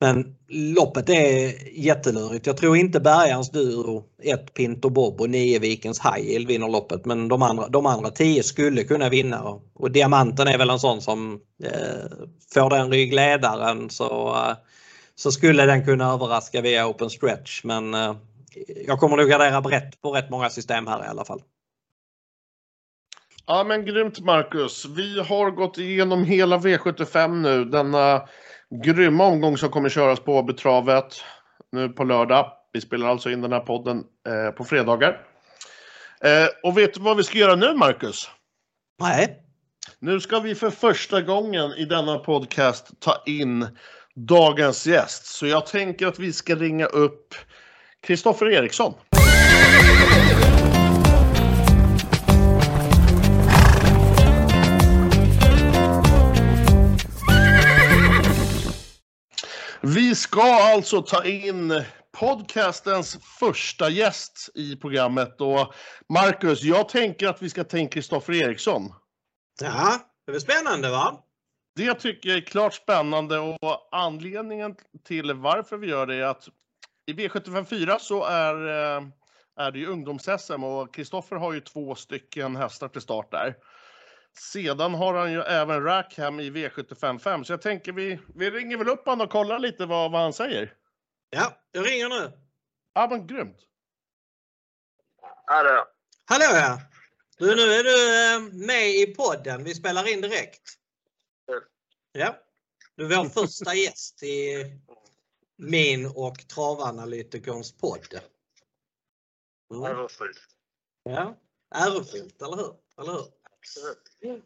Men loppet är jättelurigt. Jag tror inte Bergans duo, ett Pinto Bob och nio Vikens Hajil vinner loppet men de andra, de andra tio skulle kunna vinna. Och Diamanten är väl en sån som eh, får den ryggledaren så, eh, så skulle den kunna överraska via open stretch men eh, jag kommer nog gardera brett på rätt många system här i alla fall. Ja men grymt Marcus. Vi har gått igenom hela V75 nu. Denna grymma omgång som kommer köras på betravet nu på lördag. Vi spelar alltså in den här podden eh, på fredagar. Eh, och vet du vad vi ska göra nu Marcus? Nej. Nu ska vi för första gången i denna podcast ta in dagens gäst. Så jag tänker att vi ska ringa upp Kristoffer Eriksson. Vi ska alltså ta in podcastens första gäst i programmet. Och Marcus, jag tänker att vi ska ta in Kristoffer Eriksson. Ja, det blir spännande va? Det tycker jag är klart spännande och anledningen till varför vi gör det är att i V754 så är, eh, är det ju ungdoms-SM och Kristoffer har ju två stycken hästar till start där. Sedan har han ju även Rackham i V755 så jag tänker vi, vi ringer väl upp honom och kollar lite vad, vad han säger. Ja, jag ringer nu. Ja men grymt. Hallå. Hallå ja. Du, nu är du eh, med i podden. Vi spelar in direkt. Ja. Du är vår första gäst i min och travanalytikerns podd. Mm. Ärofyllt. Ja, ärofyllt, eller hur? Eller hur?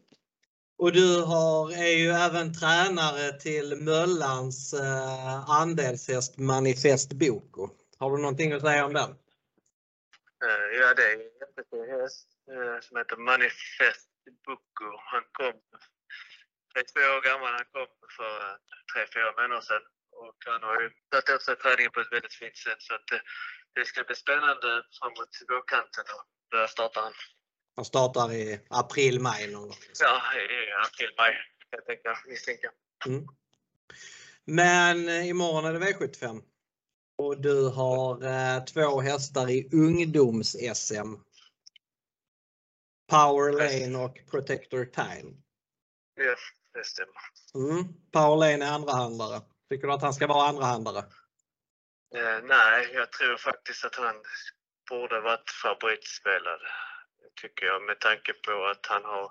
Och du har, är ju även tränare till Möllans eh, andelshäst Manifest Boko. Har du någonting att säga om den? Uh, ja, det är en jättefin häst uh, som heter Manifest Boko. Han kom, är två år gammal, han kom för uh, tre, fyra månader sedan. Och han har ju tagit åt sig träningen på ett väldigt fint sätt. Så att det, det ska bli spännande framåt vårkanten. Då startar han. Han startar i april, maj någon gång? Ja, i april, maj kan jag tänka, misstänka. Mm. Men eh, imorgon är det V75. Och du har eh, två hästar i ungdoms-SM. Power Lane och Protector Time. Ja, det stämmer. Mm. Lane är andrahandlare. Tycker du att han ska vara andrahandare? Eh, nej, jag tror faktiskt att han borde varit favoritspelad. Tycker jag med tanke på att han har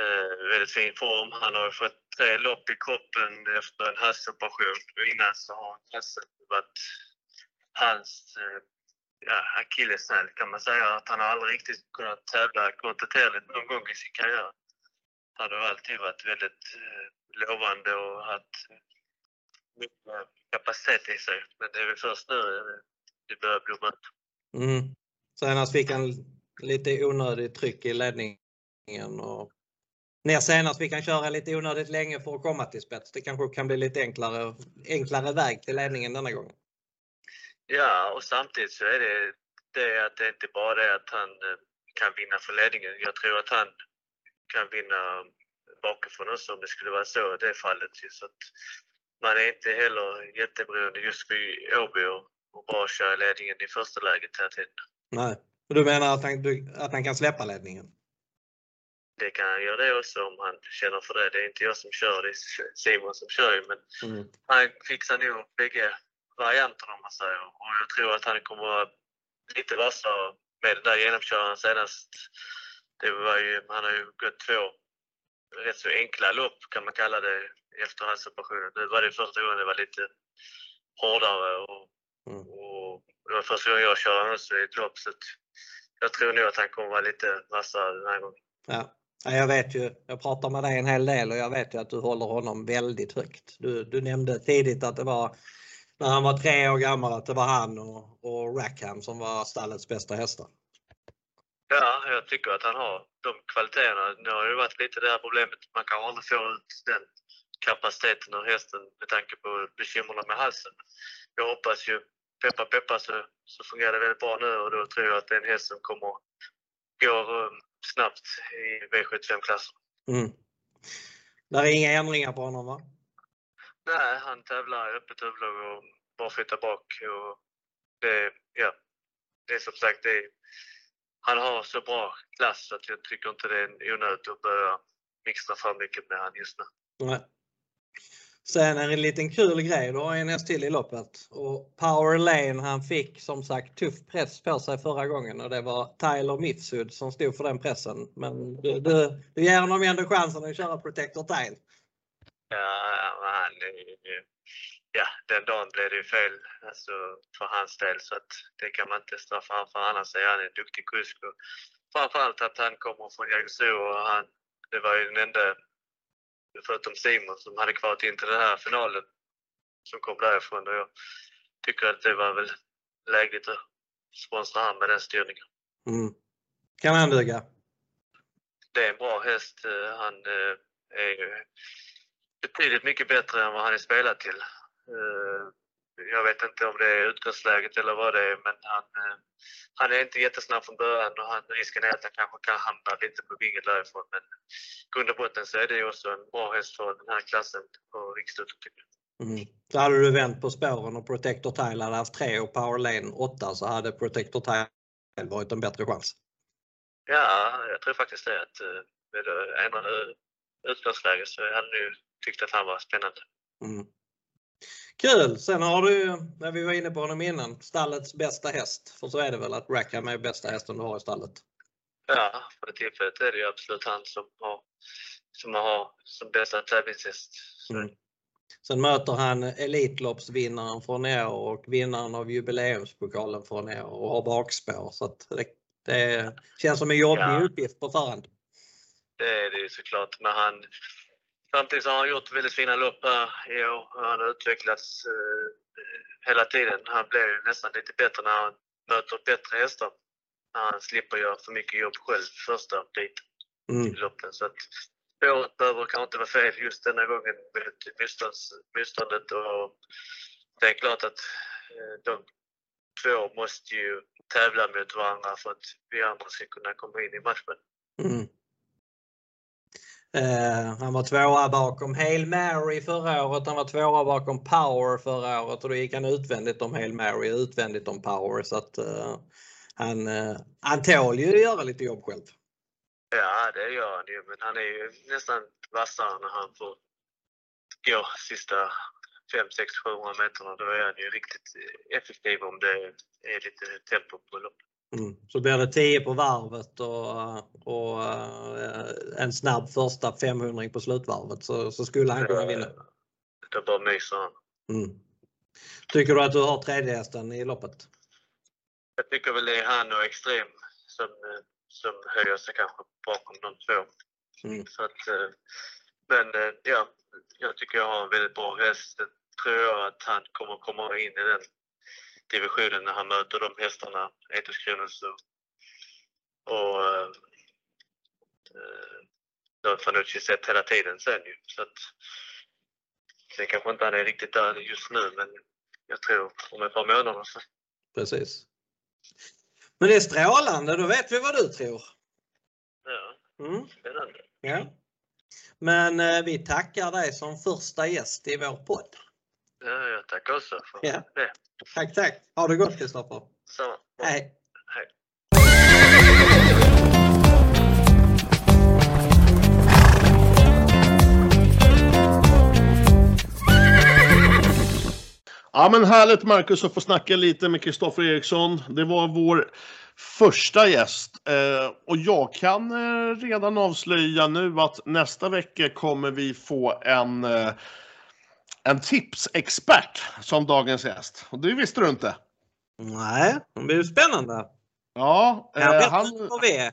eh, väldigt fin form. Han har fått tre lopp i kroppen efter en halsoperation. Innan så har halsen varit hans eh, ja, akilleshäl kan man säga. Att han har aldrig riktigt kunnat tävla kontinuerligt någon gång i sin karriär. Har alltid varit väldigt eh, lovande och haft mycket kapacitet i sig. Men det är väl först nu det börjar blomma ut. Mm. Senast fick han lite onödigt tryck i ledningen och ner senast fick han köra lite onödigt länge för att komma till spets. Det kanske kan bli lite enklare, enklare väg till ledningen denna gången. Ja, och samtidigt så är det det att det inte bara är att han eh, kan vinna för ledningen. Jag tror att han kan vinna bakifrån också om det skulle vara så i det fallet. Så att man är inte heller jätteberoende just vid Åby och bara köra ledningen i första läget hela tiden. Nej, du menar att han, att han kan släppa ledningen? Det kan han göra det också om han känner för det. Det är inte jag som kör, det är Simon som kör men mm. han fixar nog bägge varianterna om man säger. Och jag tror att han kommer vara lite vassare med den där genomköraren senast. Det var ju, han har ju gått två rätt så enkla lopp kan man kalla det efter halsoperationen. Nu var det första gången det var lite hårdare och, mm. och det var första gången jag körde också i ett lopp så jag tror nog att han kommer vara lite vassare den här gången. Ja. Jag vet ju, jag pratar med dig en hel del och jag vet ju att du håller honom väldigt högt. Du, du nämnde tidigt att det var när han var tre år gammal att det var han och, och Rackham som var stallets bästa hästar. Ja, jag tycker att han har de kvaliteterna. Nu har det varit lite det här problemet. Man kan aldrig få ut den kapaciteten ur hästen med tanke på bekymren med halsen. Jag hoppas ju, peppa peppa, så, så fungerar det väldigt bra nu och då tror jag att det är en häst som kommer gå um, snabbt i V75-klassen. Mm. Det är inga ändringar på honom va? Nej, han tävlar i öppet huvudlag och bara flyttar bak. Och det, ja, det är som sagt, det, han har så bra klass att jag tycker inte det är onödigt att börja mixtra för mycket med han just nu. Nej. Sen en liten kul grej, du har en häst till i loppet. Och Power Lane han fick som sagt tuff press på sig förra gången och det var Tyler Mifsud som stod för den pressen. Men du, du, du ger honom ändå chansen att köra Protector Tile. Ja, han, ja, den dagen blev det ju fel alltså, för hans del så att det kan man inte straffa honom för. Annars är han en duktig kusk. Och framförallt att han kommer från Jägersro och han, det var ju den enda, förutom Simon, som hade kvalat in till den här finalen som kom därifrån. Och jag tycker att det var väl lägligt att sponsra han med den styrningen. Mm. Kan han duga? Det är en bra häst. Han eh, är betydligt mycket bättre än vad han är spelad till. Eh, jag vet inte om det är utgångsläget eller vad det är, men han, eh, han är inte jättesnabb från början och han, risken är att han kanske kan hamna lite på vinget därifrån. Men i grund och botten så är det också en bra häst för den här klassen på riksdagen tycker jag. Mm. Så hade du vänt på spåren och Protector Tile hade haft 3 och Power Lane 8 så hade Protector Tile varit en bättre chans. Ja, jag tror faktiskt det. Att eh, med det ändrade utgångsläget så hade nu tyckt att han var spännande. Mm. Kul! Sen har du, när vi var inne på honom innan, stallets bästa häst. För så är det väl att Rackham är bästa hästen du har i stallet? Ja, för tillfället är det ju absolut han som har som, har, som bästa tävlingshäst. Mm. Sen möter han Elitloppsvinnaren från i år och vinnaren av jubileumspokalen från i år och har bakspår. Så det, det, känns som en jobbig ja. uppgift på förhand. Det är det ju såklart, men han, Samtidigt har han gjort väldigt fina lopp här i år. Han har utvecklats eh, hela tiden. Han blir nästan lite bättre när han möter bättre hästar. När han slipper göra för mycket jobb själv första biten mm. i loppen. Så att spåret behöver kanske inte vara fel just denna gången med motståndet. Och det är klart att eh, de två måste ju tävla mot varandra för att vi andra ska kunna komma in i matchen. Mm. Eh, han var tvåa bakom Hail Mary förra året, han var tvåa bakom Power förra året och då gick han utvändigt om Hail Mary och utvändigt om Power så att uh, han, uh, han tål ju att göra lite jobb själv. Ja det gör han ju men han är ju nästan vassare när han får gå sista 5, 6, 700 meterna. Då är han ju riktigt effektiv om det är lite tempo på loppet. Mm. Så blir det 10 på varvet och, och uh, en snabb första 500 på slutvarvet så, så skulle han kunna vinna. Det bara myser han. Mm. Tycker du att du har tredje hästen i loppet? Jag tycker väl det är han och Extrem som, som höjer sig kanske bakom de två. Mm. Så att, eh, men eh, ja, jag tycker jag har en väldigt bra häst. Tror jag att han kommer komma in i den divisionen när han möter de hästarna, Etos Kronos och, eh, eh, Fanucci sett hela tiden sen ju. Så att, sen kanske inte han är riktigt där just nu men jag tror om ett par månader så. Precis. Men det är strålande, då vet vi vad du tror. Ja, Mm. spännande. Ja. Men eh, vi tackar dig som första gäst i vår podd. Ja, jag tackar också för Ja. det. Tack, tack. Ha det gott Kristoffer. Samma. Hej. Hej. Ja men härligt Marcus att få snacka lite med Kristoffer Eriksson. Det var vår första gäst eh, och jag kan eh, redan avslöja nu att nästa vecka kommer vi få en, eh, en tipsexpert som dagens gäst. Och det visste du inte? Nej, det blir spännande. Ja, Jag eh, vet han, vad vi är.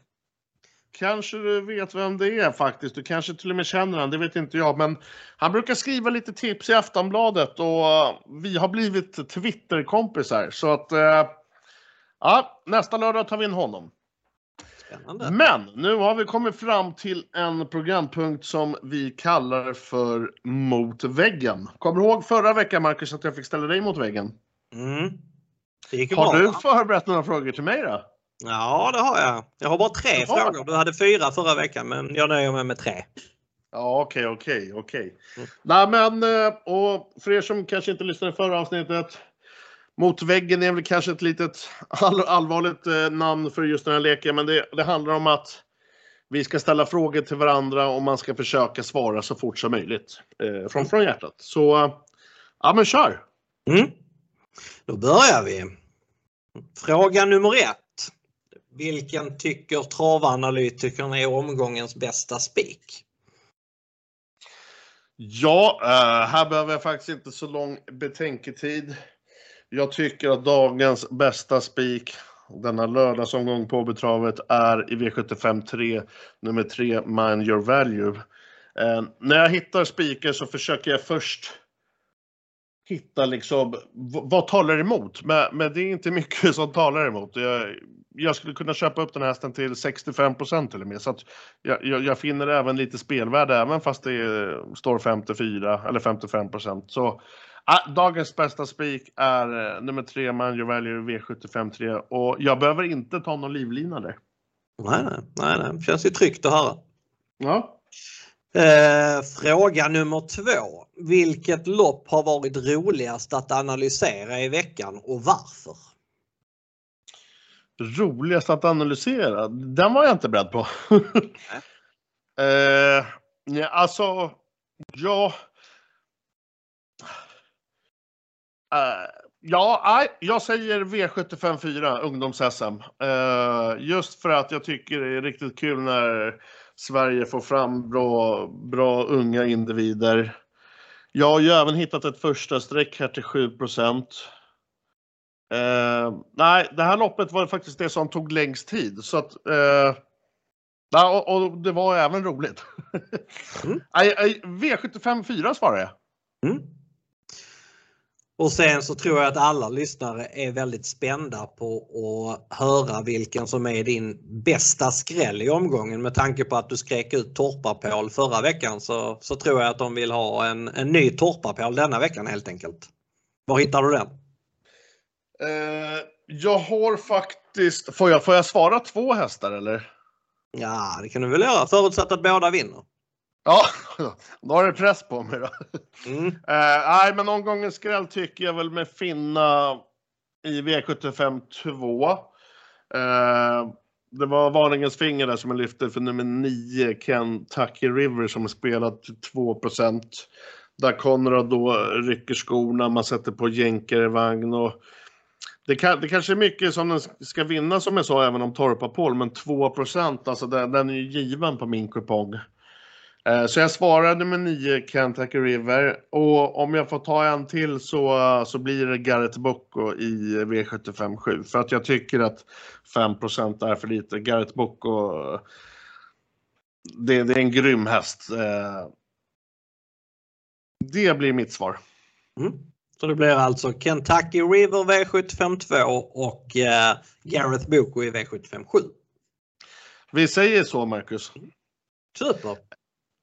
kanske du vet vem det är faktiskt. Du kanske till och med känner honom, det vet inte jag. Men han brukar skriva lite tips i Aftonbladet och eh, vi har blivit Twitterkompisar. Så att, eh, ja, nästa lördag tar vi in honom. Spännande. Men nu har vi kommit fram till en programpunkt som vi kallar för Mot väggen. Kommer du ihåg förra veckan Marcus att jag fick ställa dig mot väggen? Mm. Det gick Har bra. du förberett några frågor till mig då? Ja, det har jag. Jag har bara tre Jaha. frågor. Du hade fyra förra veckan, men jag nöjer mig med tre. Ja, okej, okej, okej. Mm. Nej, men eh, och för er som kanske inte lyssnade förra avsnittet. Mot väggen är väl kanske ett litet all, allvarligt eh, namn för just den här leken, men det, det handlar om att vi ska ställa frågor till varandra och man ska försöka svara så fort som möjligt eh, från, från hjärtat. Så eh, ja, men kör! Mm. Då börjar vi. Fråga nummer ett. Vilken tycker travanalytikern är omgångens bästa spik? Ja, eh, här behöver jag faktiskt inte så lång betänketid. Jag tycker att dagens bästa spik denna lördagsomgång på betravet är i V75 3, nummer 3, Mind Your Value. Eh, när jag hittar spiken så försöker jag först hitta liksom, vad talar emot? Men, men det är inte mycket som talar emot. Jag, jag skulle kunna köpa upp den här hästen till 65 till och med. Så att jag, jag, jag finner även lite spelvärde även fast det är, står 54 eller 55 Så dagens bästa spik är eh, nummer 3, Man Your Value V75 3 och jag behöver inte ta någon livlina där. Nej, nej, nej, nej. Känns ju tryggt att höra. Ja. Eh, fråga nummer två. Vilket lopp har varit roligast att analysera i veckan och varför? Roligast att analysera? Den var jag inte beredd på. eh, alltså, ja. Eh, ja, jag säger V75 4, ungdoms-SM. Eh, just för att jag tycker det är riktigt kul när Sverige får fram bra, bra unga individer. Jag har ju även hittat ett första streck här till 7 Eh, nej, det här loppet var faktiskt det som tog längst tid. Så att, ja, och, och det var även roligt. Mm. Nej, nej, V75 4 svarar jag. Mm. Och sen så tror jag att alla lyssnare är väldigt spända på att höra vilken som är din bästa skräll i omgången med tanke på att du skrek ut Torpapål förra veckan så, så tror jag att de vill ha en, en ny Torpapål denna veckan helt enkelt. Var hittar du den? Eh, jag har faktiskt, får jag, får jag svara två hästar eller? Ja, det kan du väl göra förutsatt att båda vinner. Ja, då har det press på mig då. Mm. Eh, nej, men omgångens skräll tycker jag väl med Finna i V75 2. Eh, det var varningens finger där som jag lyfte för nummer 9, Kentucky River som är spelat till 2 Där Konrad då rycker skorna, man sätter på jänkarvagn och det, kan, det kanske är mycket som den ska vinna som jag sa även om Torpa-Paul, men 2 alltså den, den är ju given på min kupong. Eh, Så jag svarar nummer 9, Kentucky River. Och om jag får ta en till så, så blir det Garrett Bocco i V75 7. För att jag tycker att 5% är för lite. Garrett Bocco, det, det är en grym häst. Eh, Det blir mitt svar. Mm. Så det blir alltså Kentucky River V752 och eh, Gareth Boko i V757. Vi säger så Marcus. Super!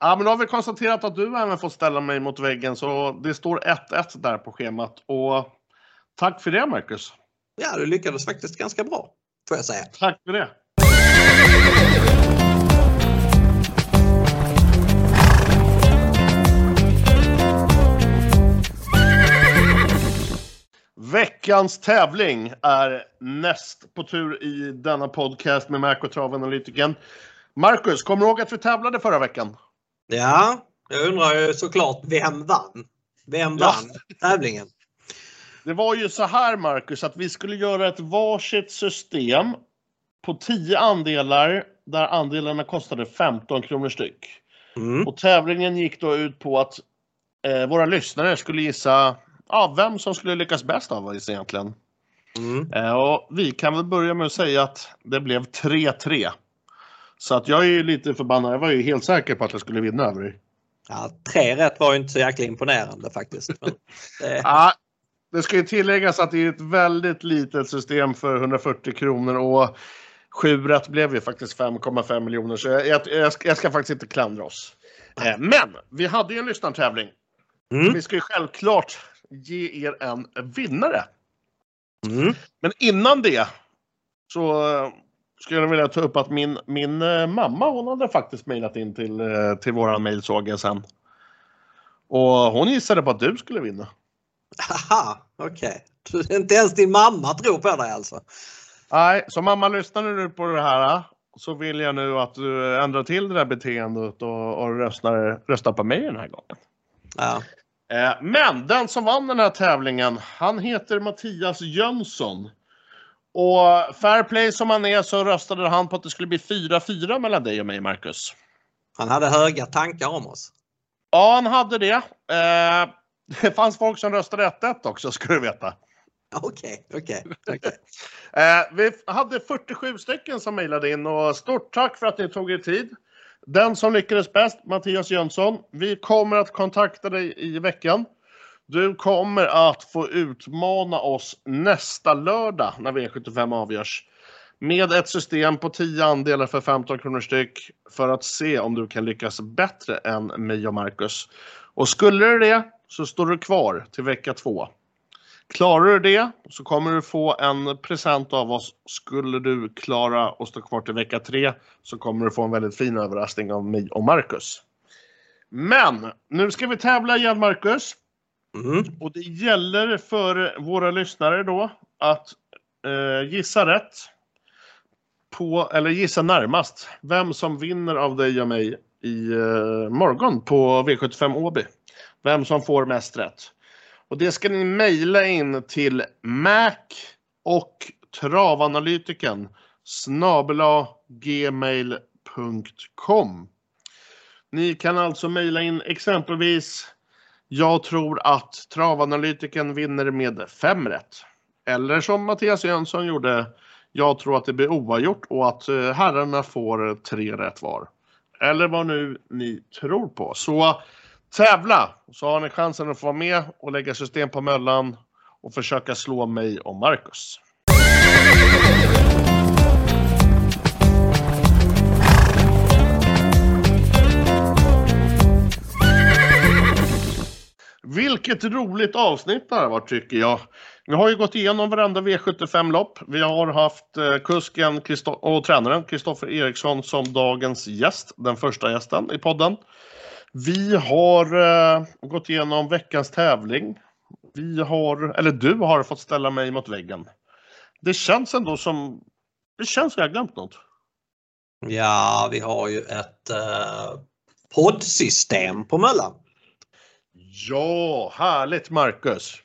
Ja, men då har vi konstaterat att du även får ställa mig mot väggen så det står 1-1 där på schemat. Och tack för det Marcus. Ja, du lyckades faktiskt ganska bra får jag säga. Tack för det. Veckans tävling är näst på tur i denna podcast med Marco Travanalytiken. Marcus, kommer du ihåg att vi tävlade förra veckan? Ja, jag undrar ju såklart vem vann? Vem vann ja. tävlingen? Det var ju så här Marcus att vi skulle göra ett varsitt system på 10 andelar där andelarna kostade 15 kronor styck. Mm. Och tävlingen gick då ut på att eh, våra lyssnare skulle gissa ja, vem som skulle lyckas bäst av oss egentligen. Mm. Eh, och vi kan väl börja med att säga att det blev 3-3. Så att jag är ju lite förbannad. Jag var ju helt säker på att jag skulle vinna över dig. Ja, tre rätt var ju inte så jäkla imponerande faktiskt. det... ja, det ska ju tilläggas att det är ett väldigt litet system för 140 kronor och sju rätt blev ju faktiskt 5,5 miljoner så jag, jag, jag, ska, jag, ska, faktiskt inte klandra oss. Eh, men vi hade ju en lyssnartävling. Mm. Vi ska ju självklart ge er en vinnare. Mm. Men innan det så skulle vilja ta upp att min, min eh, mamma hon hade faktiskt mejlat in till, eh, till våran mejl såg jag sen. Och hon gissade på att du skulle vinna. Haha, okej. Okay. Inte ens din mamma tror på dig alltså? Nej, så mamma lyssnar nu på det här så vill jag nu att du ändrar till det där beteendet och, och röstar, röstar på mig den här gången. Ja. Eh, men den som vann den här tävlingen, han heter Mattias Jönsson. Och fair play som han är så röstade han på att det skulle bli 4-4 mellan dig och mig, Marcus. Han hade höga tankar om oss. Ja, han hade det. Eh, det fanns folk som röstade 1-1 också, ska du veta. Okej, okej. Okay, Vi hade 47 stycken som mejlade in och stort tack för att ni tog er tid. Den som lyckades bäst, Mattias Jönsson. Vi kommer att kontakta dig i veckan. Du kommer att få utmana oss nästa lördag när V75 avgörs. Med ett system på 10 andelar för 15 kronor styck för att se om du kan lyckas bättre än mig och Marcus. Och skulle du det så står du kvar till vecka två. Klarar du det så kommer du få en present av oss. Skulle du klara att stå kvar till vecka tre så kommer du få en väldigt fin överraskning av mig och Marcus. Men nu ska vi tävla igen Marcus. Mm. Och det gäller för våra lyssnare då att eh, gissa rätt. På, eller gissa närmast vem som vinner av dig och mig i eh, morgon på V75 Åby. Vem som får mest rätt. Och det ska ni mejla in till Mac och travanalytiken snabela gmail.com. Ni kan alltså mejla in exempelvis jag tror att travanalytiken vinner med fem rätt. Eller som Mattias Jönsson gjorde Jag tror att det blir oavgjort och att eh, herrarna får tre rätt var. Eller vad nu ni tror på. Så tävla! Så har ni chansen att få vara med och lägga system på möllan och försöka slå mig och Marcus. Vilket roligt avsnitt det här var tycker jag. Vi har ju gått igenom varenda V75-lopp. Vi har haft eh, kusken och tränaren Kristoffer Eriksson som dagens gäst, den första gästen i podden. Vi har uh, gått igenom veckans tävling. Vi har, eller du har fått ställa mig mot väggen. Det känns ändå som, det känns som jag glömt något. Ja, vi har ju ett uh, poddsystem på Möllan. Ja, härligt Marcus.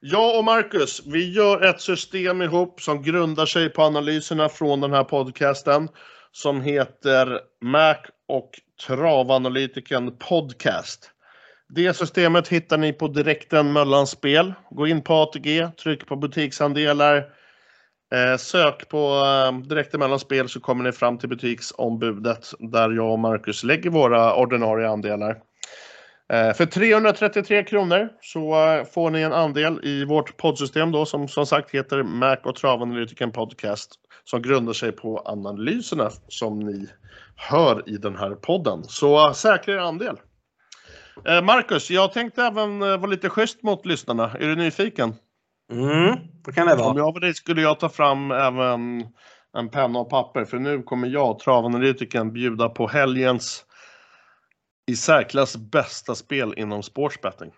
Jag och Marcus, vi gör ett system ihop som grundar sig på analyserna från den här podcasten som heter Mac och Travanalytiken Podcast. Det systemet hittar ni på direkten Möllanspel. Gå in på ATG, tryck på butiksandelar, eh, sök på eh, direkten Möllanspel så kommer ni fram till butiksombudet där jag och Marcus lägger våra ordinarie andelar. Eh, för 333 kronor så eh, får ni en andel i vårt poddsystem då som som sagt heter Mac och Travanalytiken Podcast som grundar sig på analyserna som ni hör i den här podden. Så uh, säkra er andel. Eh, Marcus, jag tänkte även vara lite schysst mot lyssnarna. Är du nyfiken? Mm, vad kan det vara? Om jag var dig skulle jag ta fram även en penna och papper för nu kommer jag, Travanalytiken, bjuda på helgens i särklass bästa spel inom sportsbetting.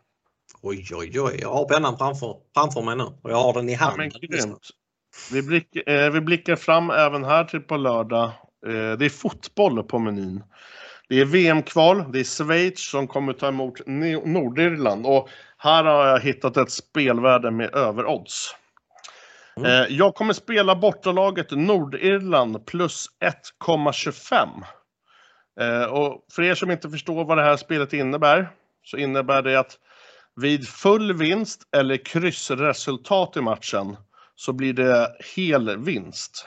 Oj, oj, oj. Jag har pennan framför, framför mig nu och jag har den i handen. Vi, blick, eh, vi blickar fram även här till på lördag. Eh, det är fotboll på menyn. Det är VM-kval, det är Schweiz som kommer ta emot Nordirland och här har jag hittat ett spelvärde med överodds. Mm. Eh, jag kommer spela bortalaget Nordirland plus 1,25. Eh, och för er som inte förstår vad det här spelet innebär så innebär det att vid full vinst eller kryssresultat i matchen så blir det hel vinst.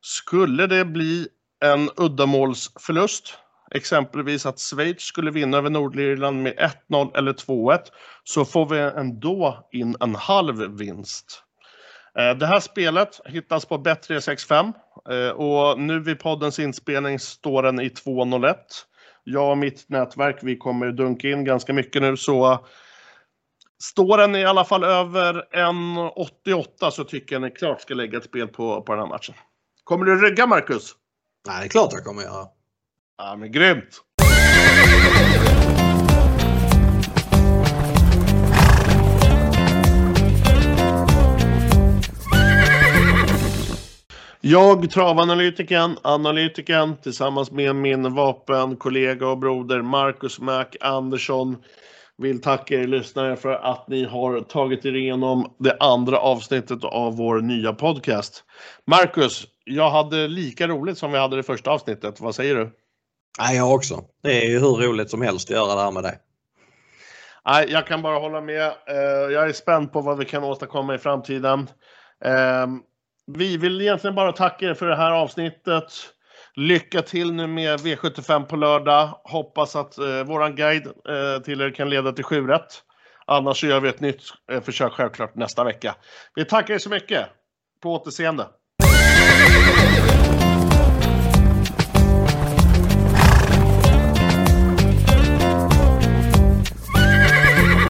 Skulle det bli en uddamålsförlust, exempelvis att Schweiz skulle vinna över Nordirland med 1-0 eller 2-1, så får vi ändå in en halv vinst. Eh, Det här spelet hittas på Bet365 eh, och nu vid poddens inspelning står den i 2.01. Jag och mitt nätverk, vi kommer dunka in ganska mycket nu så Står den i alla fall över 1,88 så tycker jag ni klart ska lägga ett spel på, på den här matchen. Kommer du rygga Marcus? Nej, det är klart jag kommer göra. Ja men grymt! Jag, travanalytikern, analytikern tillsammans med min vapenkollega och broder Marcus Mac Andersson vill tacka er lyssnare för att ni har tagit er igenom det andra avsnittet av vår nya podcast. Marcus, jag hade lika roligt som vi hade det första avsnittet. Vad säger du? Jag också. Det är ju hur roligt som helst att göra det här med dig. Nej, jag kan bara hålla med. Eh, Jag är spänd på vad vi kan åstadkomma i framtiden. Vi vill egentligen bara tacka er för det här avsnittet. Lycka till nu med V75 på lördag. Hoppas att eh, våran guide eh, till er kan leda till 7 rätt. Annars så gör vi ett nytt eh, försök självklart nästa vecka. Vi tackar er så mycket. På återseende.